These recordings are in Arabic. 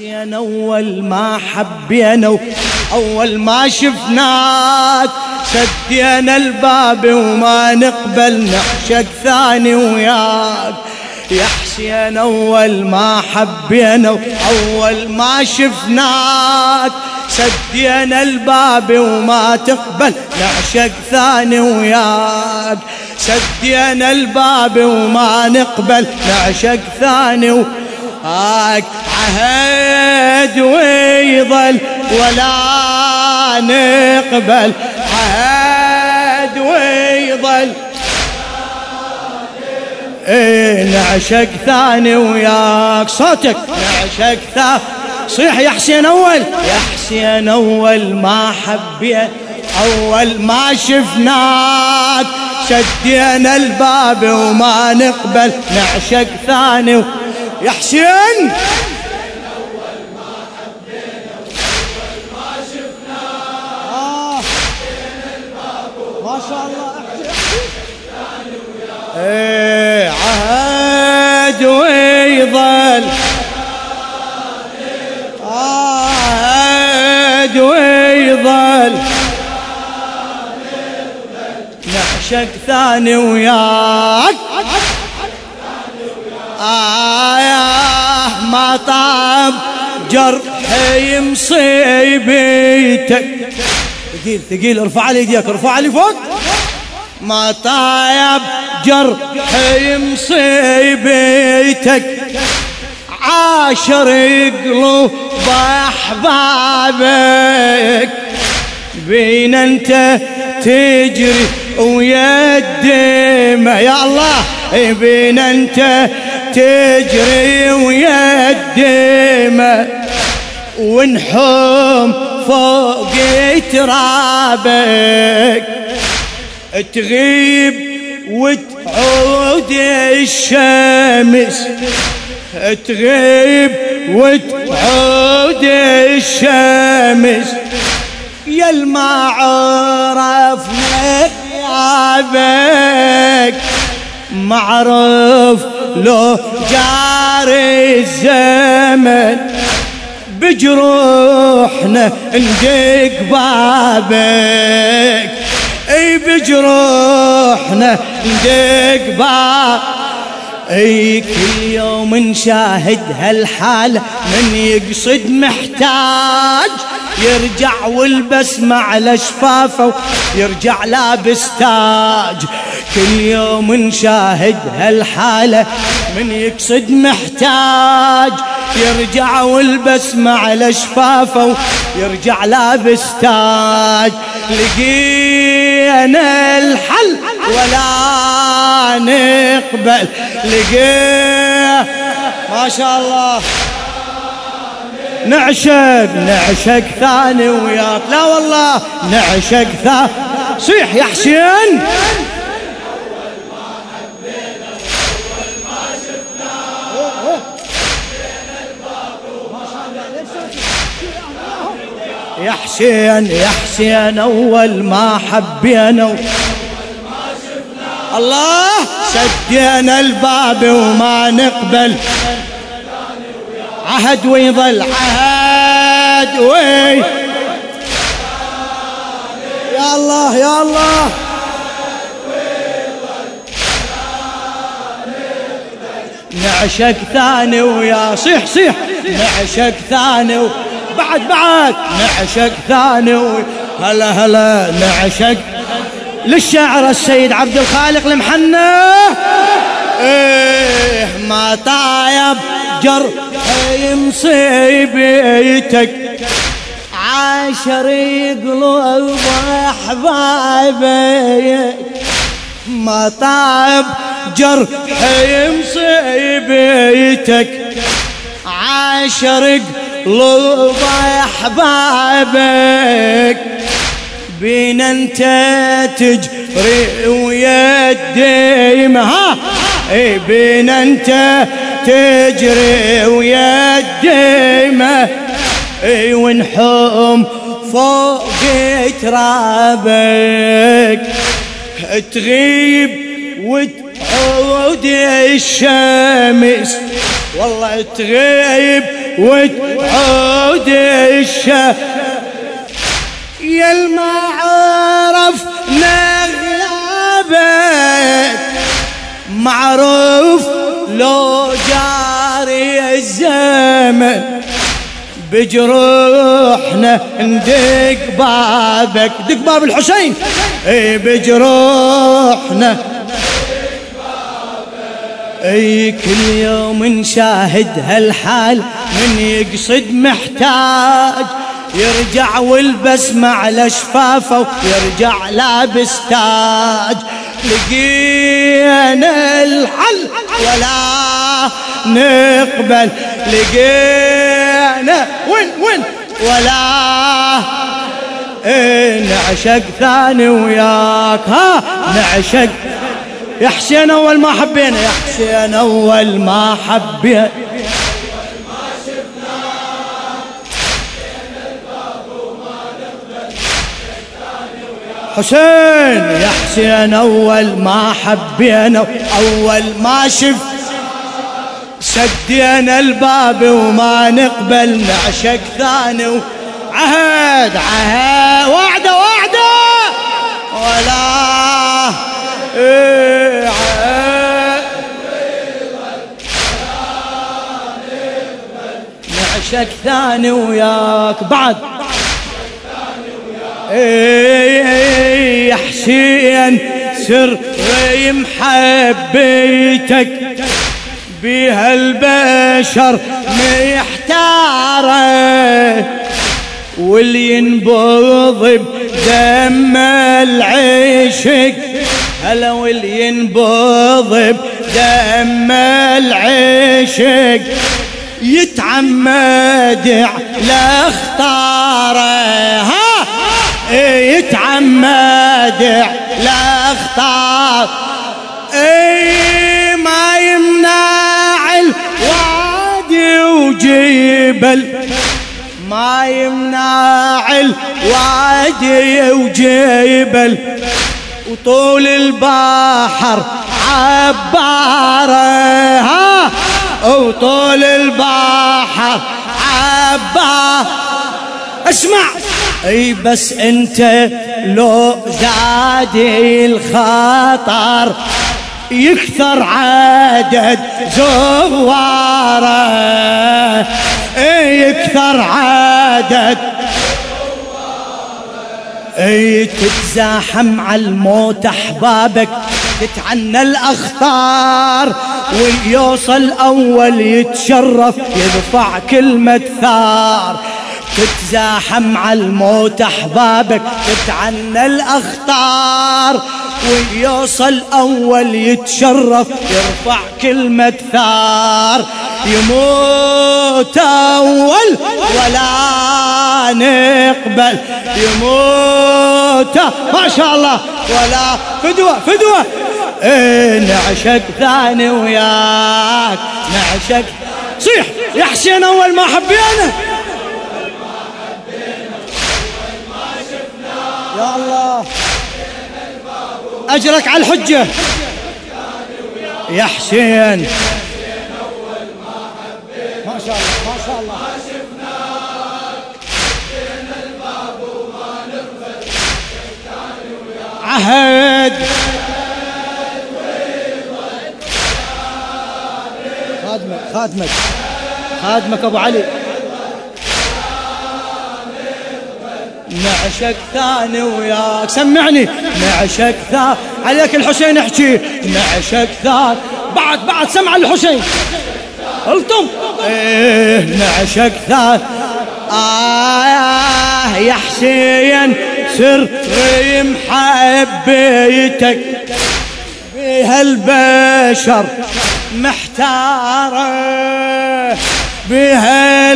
حسين اول ما حبينا اول ما شفناك سدينا الباب وما نقبل نعشق ثاني وياك. يا حسين اول ما حبينا اول ما شفناك سدينا الباب وما تقبل نعشق ثاني وياك. سدينا الباب وما نقبل نعشق ثاني وياك عهد ويظل ولا نقبل. عهد ويظل إيه نعشق ثاني وياك صوتك. نعشق ثاني صيح يا حسين أول. يا حسين أول ما حبيت أول ما شفناك. شدينا الباب وما نقبل. نعشق ثاني يا حسين ما شاء الله. إيه عهد ويظل. عهد ويظل. نعشق ثاني وياك. آه ما طاب جرحي مصيبتك ثقيل ثقيل ارفع لي ايديك ارفع لي فوق ما طايب جرحي مصيبتك عاشر قلوب احبابك بين انت تجري ويا الدمى يا الله بين انت تجري ويا الدمى ونحوم فوق ترابك. تغيب وتعود الشمس. تغيب وتعود الشمس. يا عرفنا غيابك معرف لو جاري الزمن بجروحنا ندق بابك. اي بجروحنا ندق بابك. اي كل يوم نشاهد هالحالة من يقصد محتاج يرجع والبسمة على شفافه يرجع لابس تاج. كل يوم نشاهد هالحالة من يقصد محتاج يرجع والبسمة على شفافه يرجع لابس تاج. لقينا الحل ولا نقبل. لقينا ما شاء الله. نعشق نعشق ثاني وياك. لا والله نعشق ثاني. صيح يا حسين. يا حسين يا حسين أول ما حبينا. الله. سدينا الباب وما نقبل. عهد ويظل عهد. وي. يا الله يا الله. نعشق ثاني ويا صيح صيح. نعشق ثاني. بعد بعد. نعشق ثاني. هلا هلا. نعشق للشاعر السيد عبد الخالق المحنى إيه ما طايب جرحي مصيبتك عاشر قلوب احبابك ما طاب جرحي مصيبتك عاشر قلوب احبابك بين أنت تجري ويا الديمة ها؟ إي بين أنت تجري ويا الديمة إي ونحوم فوق ترابك تغيب وتعود الشمس. والله تغيب وتعود الشا يا ما عرف نغلبت. معروف لو جاري الزمن بجروحنا ندق بابك. دق باب الحسين. إي بجروحنا إي كل يوم نشاهد هالحال من يقصد محتاج. يرجع والبسمة على شفافه ويرجع لابس تاج. لقينا الحل ولا نقبل. لقينا وين وين؟ ولا إيه نعشق ثاني وياك. ها نعشق. يا حسين أول ما حبينا يا حسين أول ما حبينا. حسين يا حسين أول ما حبينا أول ما شف سدينا الباب وما نقبل نعشق ثاني عهد عهد وعدة وعدة. ولا إيه نعشق ثاني وياك بعد. يا حسين سر محبيتك بها البشر محتارة واللي ينبض بدم العشق هلا واللي ينبض بدم العشق. يتعمد على اختاره الوادي وجبل وطول البحر عبارة ها؟ وطول البحر عبارة. اسمع. إي بس أنت لو زادي الخطر يكثر عدد زواره يكثر عدد اي تتزاحم على الموت احبابك تتعنى الأخطار ويوصل أول يتشرف يرفع كلمة ثار. تتزاحم على الموت أحبابك تتعنى الأخطار. ويوصل أول يتشرف يرفع كلمة ثار. يموت أول ولا نقبل. يموت ما شاء الله. ولا فدوة فدوة. إيه نعشق ثاني وياك. نعشق. صيح يا حسين أول ما حبينا. الله. أجرك على الحجة. يا حسين. ما شاء الله ما شاء الله. عهد. خادمك خادمك. خادمك أبو علي. نعشق ثاني وياك. سمعني. نعشق ثاني عليك الحسين احكي. نعشق ثاني بعد بعد سمع الحسين. ألطم. إيه نعشق ثاني آه يا حسين سر محبيتك بهالبشر محتارة.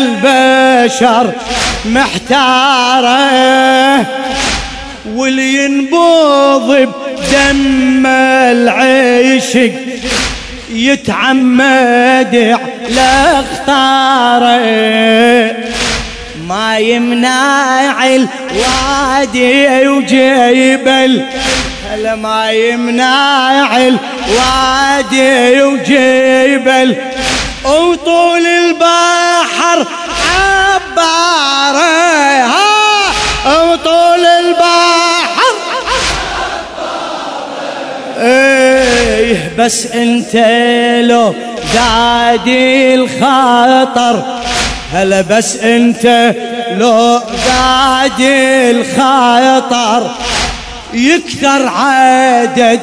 بهالبشر محتاره واللي ينبض بدم العشق يتعمد على اختاره ما يمنع الوادي وجيبل هلا ما يمنع الوادي وجيبل وطول البحر البحر عباره ها طول البحر. إيه بس أنت لو زادي الخطر هلا بس أنت لو زادي الخطر يكثر عدد.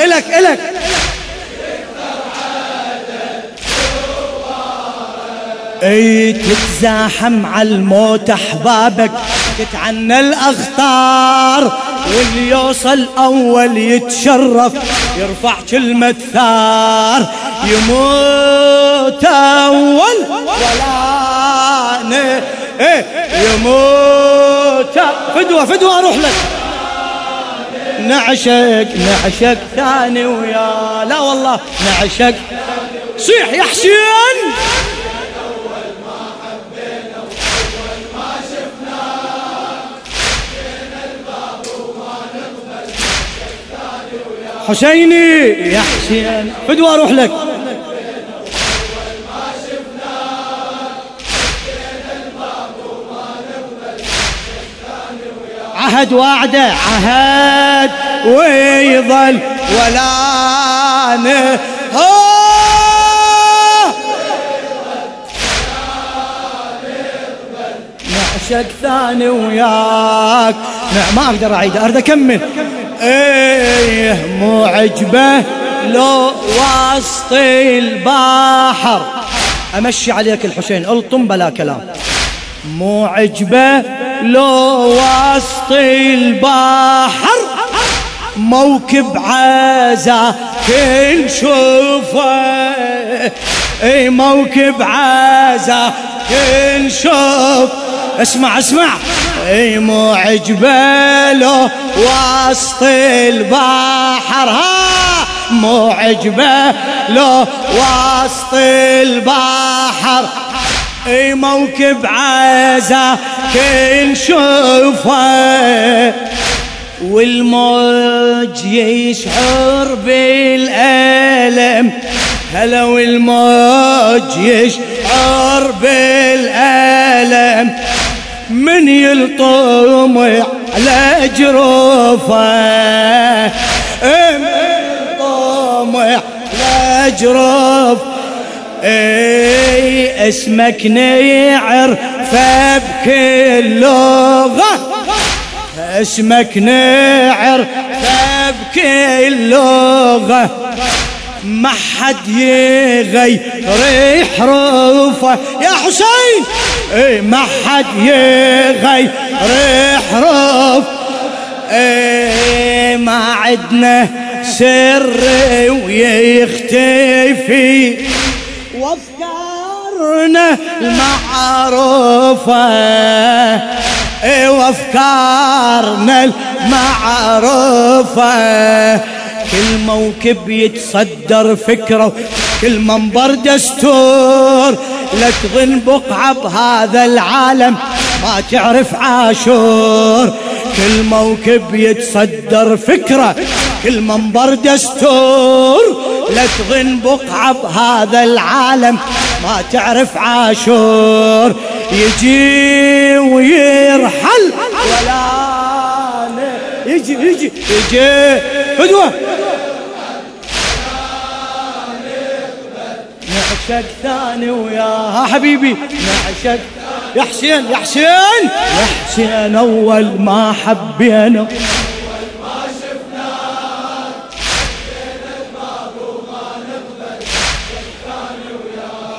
إلك إلك. أي تتزاحم على الموت أحبابك. تتعنى الاخطار واللي يوصل أول يتشرف. يرفع كلمة ثار. يموت أول. ولا إيه. يموت. فدوة فدوة أروح لك. نعشق نعشق ثاني ويا. لا والله نعشق. صيح يا حسين. حسيني يا حسين فدوى أروح لك. عهد وعده عهد ويظل ولا نعشق ثاني وياك. نعم ما أقدر اعيد أريد أكمل. إيه. مو عجبه لو وسط البحر. أمشي عليك الحسين ألطم بلا كلام. مو عجبه لو وسط البحر. موكب عزا كل شوفه. اي موكب عزا كل شوف. اسمع اسمع. اي مو عجبه له وسط البحر. ها مو عجبه له وسط البحر. اي موكب عزا كل شوفه. والموج يشعر بالألم. هلا والموج يشعر بالألم من يلطم على جروفه. من يلطم على جروف إي اسمك نعر فبكل لغة. اسمك نعر فبكل لغة. ما حد يغير حروفه يا حسين! اي ما حد يغير حروف اي ما عدنا سر ويختفي. وأفكارنا المعروفة. اي وأفكارنا المعروفة. كل موكب يتصدر فكرة كل منبر دستور. لا تظن بقعة بهذا العالم ما تعرف عاشور. كل موكب يتصدر فكرة كل منبر دستور. لا تظن بقعة بهذا العالم ما تعرف عاشور. يجي ويرحل ولا يجي يجي يجي فدوه نعشق ثاني وياها حبيبي. نعشق يا حسين يا حسين. يا حسين أول ما حبينا.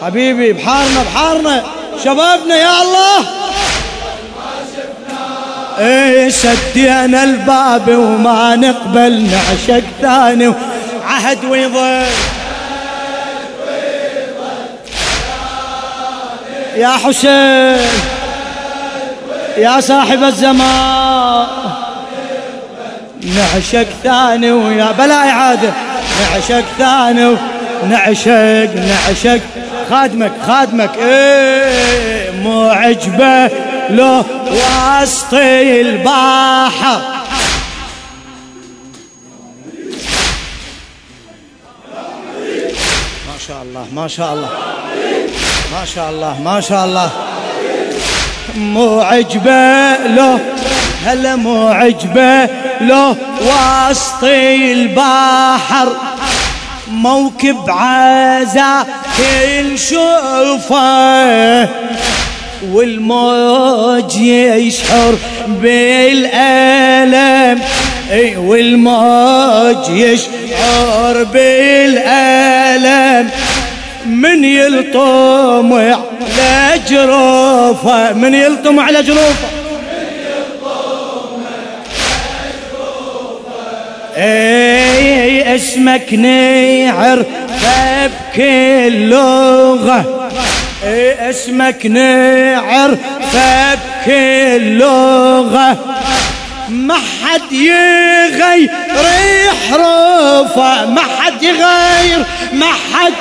حبيبي بحارنا بحارنا. شبابنا يا الله. إيه سدينا الباب وما نقبل. نعشق ثاني. عهد ويضل. يا حسين يا صاحب الزمان. نعشق ثاني ويا بلا إعادة. نعشق ثاني نعشق نعشق. خادمك خادمك. إيه مو عجبه لو وسط البحر ما شاء الله ما شاء الله. ما شاء الله ما شاء الله. مو عجبه له هلا مو عجبه له. وسط البحر موكب عزا كل شوفه. والموج يشعر بالألم. إي والموج يشعر بالألم. من يلطم على جروفه من يلطم على جروفه. إي اسمك نعر بكل لغة. إي اسمك نعر بكل لغة. ما حد يغير حروفه ما حد يغير ما حد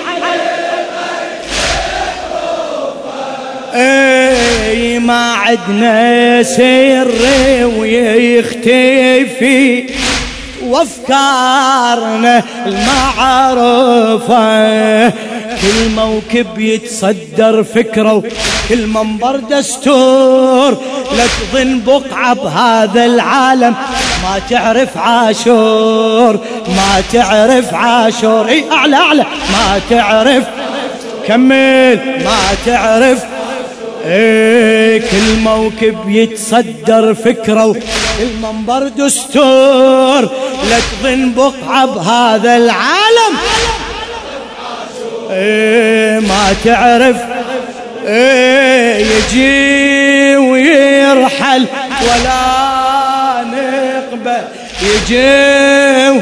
إي ما عدنا سر ويختفي. وأفكارنا المعروفة كل موكب يتصدر فكرة كل منبر دستور. لا تظن بقعة بهذا العالم. ما تعرف عاشور ما تعرف عاشور. إي أعلى أعلى. ما تعرف كمل. ما تعرف إيه كل موكب يتصدر فكرة المنبر دستور. لا تظن بقعة بهذا العالم. إيه ما تعرف. إيه يجي ويرحل ولا نقبل. يجي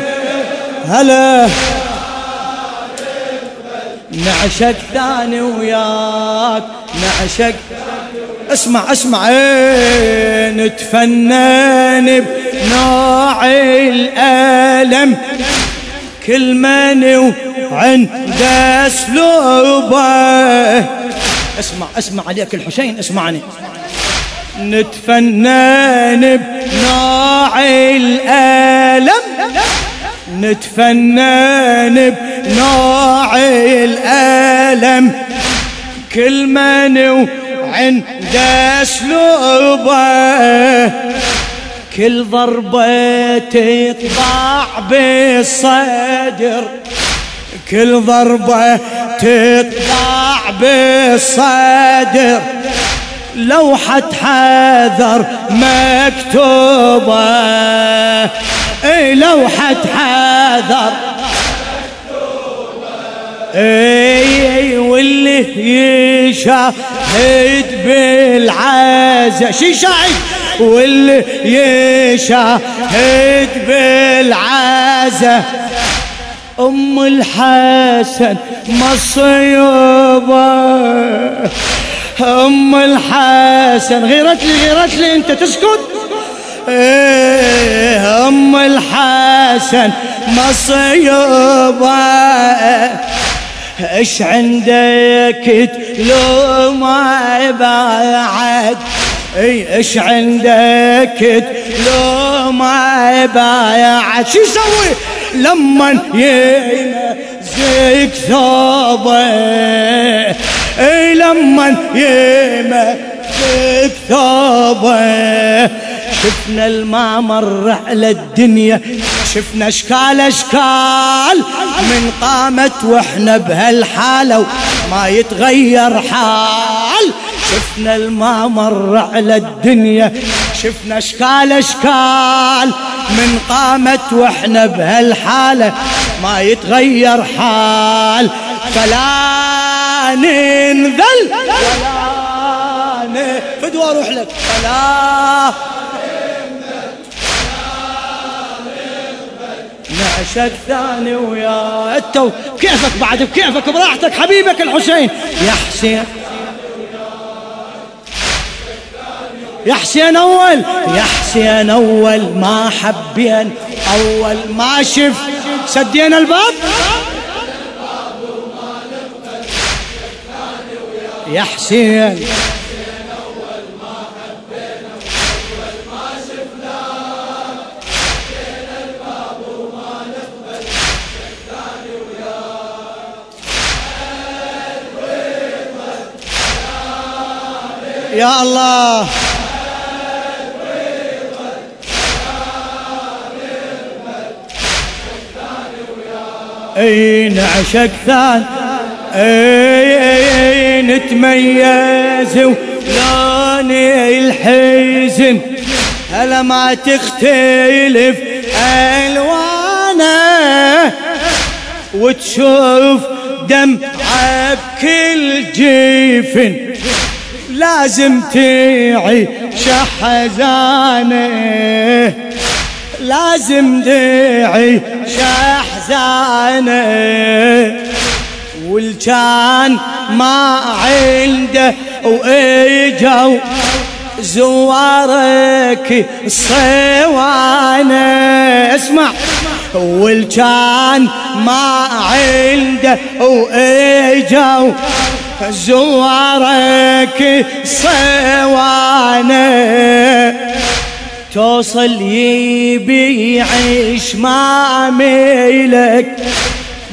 هلا. نعشق ثاني وياك نعشق اسمع اسمع. إيه نتفنن بنوع الألم. كل من وعند أسلوبه. اسمع اسمع عليك الحسين اسمعني. نتفنن بنوع الألم. نتفنن بنوع الألم كل من وعند أسلوبه كل ضربة تقطع بالصدر كل ضربة تقطع بالصدر. لوحة حذر مكتوبة إي لوحة حذر إي واللي يشاهد بالعزة. شي شاهد؟ واللي يشاهد بالعزة. أم الحسن مصيبة. أم الحسن غيرت لي غيرت لي أنت تسكت؟ إيه أم الحسن مصيبة. إيش عندك لو ما بعد إي إيش عندك لو ما بعد شو يسوي؟ لما يمزك ثوبه. إي لما يمزك ثوبه. شفنا المامر على الدنيا شفنا أشكال أشكال من قامت وإحنا بهالحالة ما يتغير حال. شفنا المامر على الدنيا شفنا أشكال أشكال من قامت وإحنا بهالحالة ما يتغير حال. فلا ننذل ولا فدوى أروح لك. فلا نعشق ثاني ويا انت كيفك بعد بكيفك براحتك حبيبك الحسين. يا حسين. يا حسين أول. يا حسين أول ما حبين أول ما شف. سدينا الباب. يا حسين. يا الله. اي نعشق ثان؟ اي نتميز ولوني الحزن؟ هلا ما تختلف ألوانه. وتشوف دمعة بكل جيفن. لازم تعيش حزانه لازم تعيش حزانه والكان ما عنده واجوا زوارك الصوانه اسمع. والكان ما عنده واجوا زوارك صوانه توصل يبيعش ما ميلك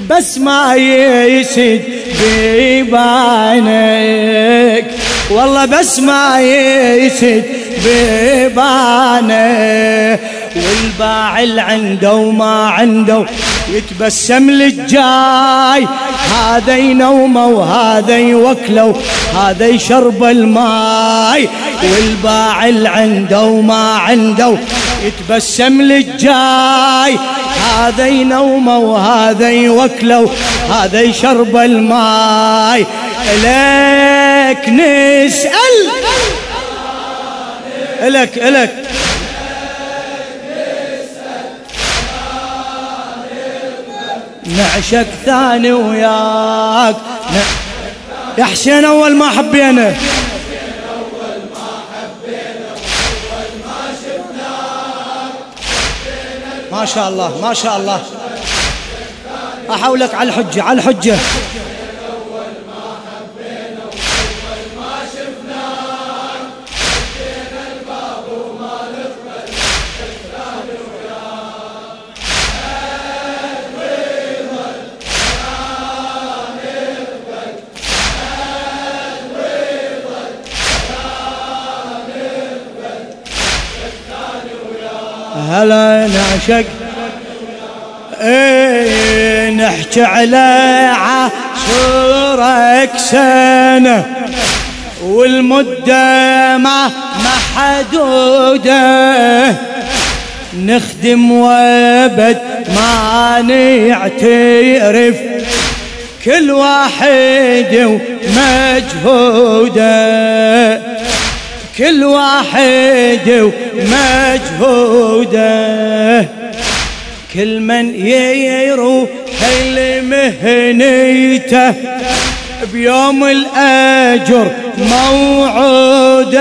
بس ما يسد بيبانك. والله بس ما يسد بيبانك. والباع اللي عنده وما عنده يتبسم للجاي. هذا ينومه وهذا يوكله هذا يشرب الماي. والباع اللي عنده وما عنده يتبسم للجاي. هذا ينومه وهذا يوكله هذا يشرب الماي. لك نسأل. لك لك نعشق ثاني وياك. يا حسين أول ما حبينا. ما شاء الله ما شاء الله. أحولك على الحجة على الحجة. نعشق إيه نحكي على عاشورك سنة والمدة ما محدودة نخدم وابد ما نعترف كل واحد ومجهوده. كل واحد ومجهوده. كل من يروح لمهنيته بيوم الأجر موعوده.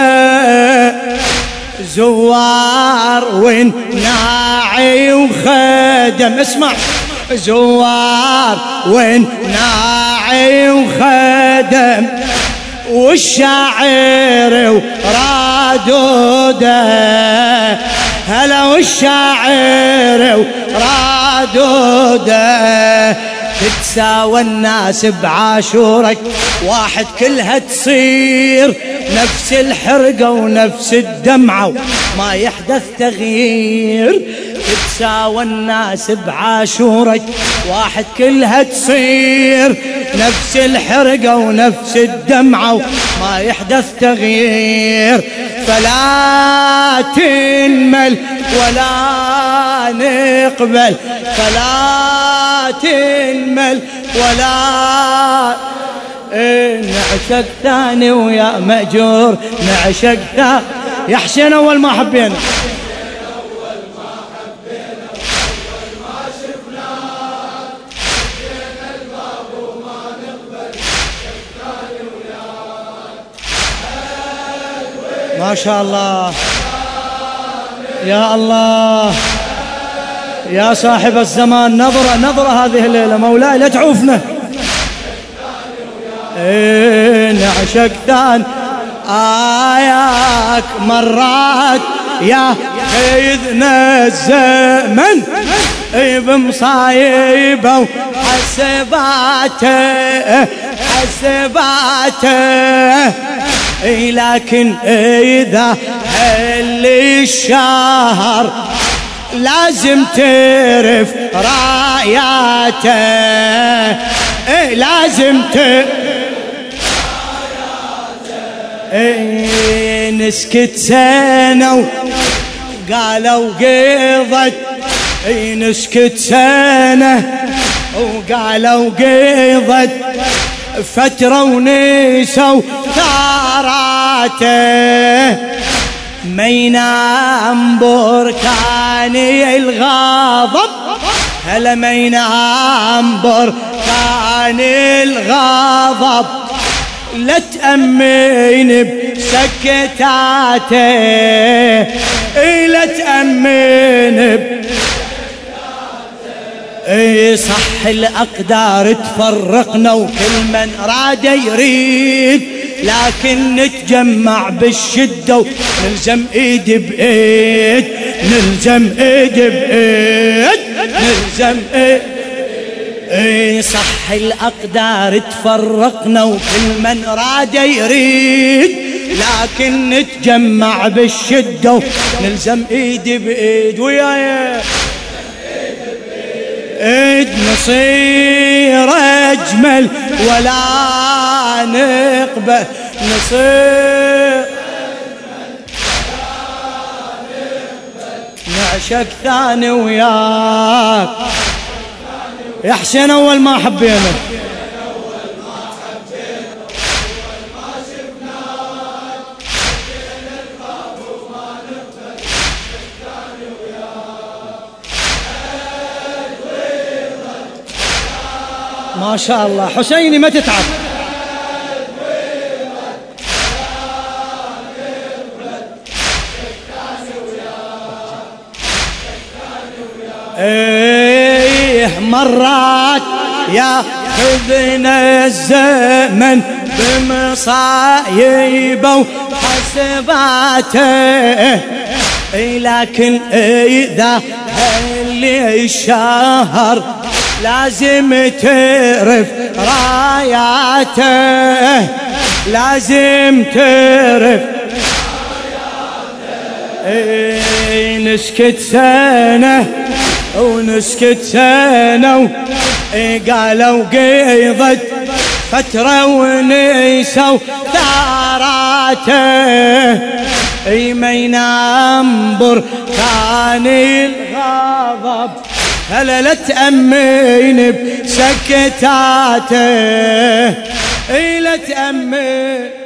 زوار وناعي وخدم. اسمع. زوار وناعي وخدم. والشاعر ورادوده هلا والشاعر ورادوده تتساوى الناس بعاشورك واحد كلها تصير. نفس الحرقة ونفس الدمعة ما يحدث تغيير. تتساوى الناس بعاشورك. واحد كلها تصير نفس الحرقة ونفس الدمعة ما يحدث تغيير. فلا تنمل ولا نقبل. فلا تنمل ولا نعشق ثاني ويا مأجور. نعشق ثاني. يا حسين أول ما حبينا ما شاء الله. يا الله. يا صاحب الزمان نظرة نظرة هذه الليلة. مولاي لا تعوفنا. نعشق ثان آياك مرات يا خيذنا الزمن بمصايبه وحسباته حسباته. لكن إذا هل الشهر لازم تعرف راياته؟ إيه لازم تعرف إيه نسكت سنة قالوا قضت إي نسكت سنة وقالوا قضت فترة ونسوا ثاراته ما ينام بركاني الغضب. هلا ما ينام بركاني الغضب. لا تأمين بسكتاته. لا تأمين اي صح الأقدار تفرقنا وكل من راد يريد لكن نتجمع بالشدة ونلزم إيد بإيد نلزم إيد بإيد نلزم إيد. اي صح الأقدار تفرقنا وكل من راد يريد لكن نتجمع بالشدة ونلزم إيد بإيد. وياي ايد نصير أجمل ولا نقبل. نصير نعشق ثاني وياك. يا حسين أول ما حبينا. ما شاء الله. حسيني ما تتعب. إيه مرات يا خذنا الزمن بمصايبه وحسباته. لكن إذا اللي الشهر لازم تعرف راياته. لازم تعرف إيه نسكت سنة ونسكت سنة قالوا قيضت فترة ونسوا ثاراته. إي ما ينام بركان الغضب. هلا لا تأمين بسكتاته. اي لا تأمين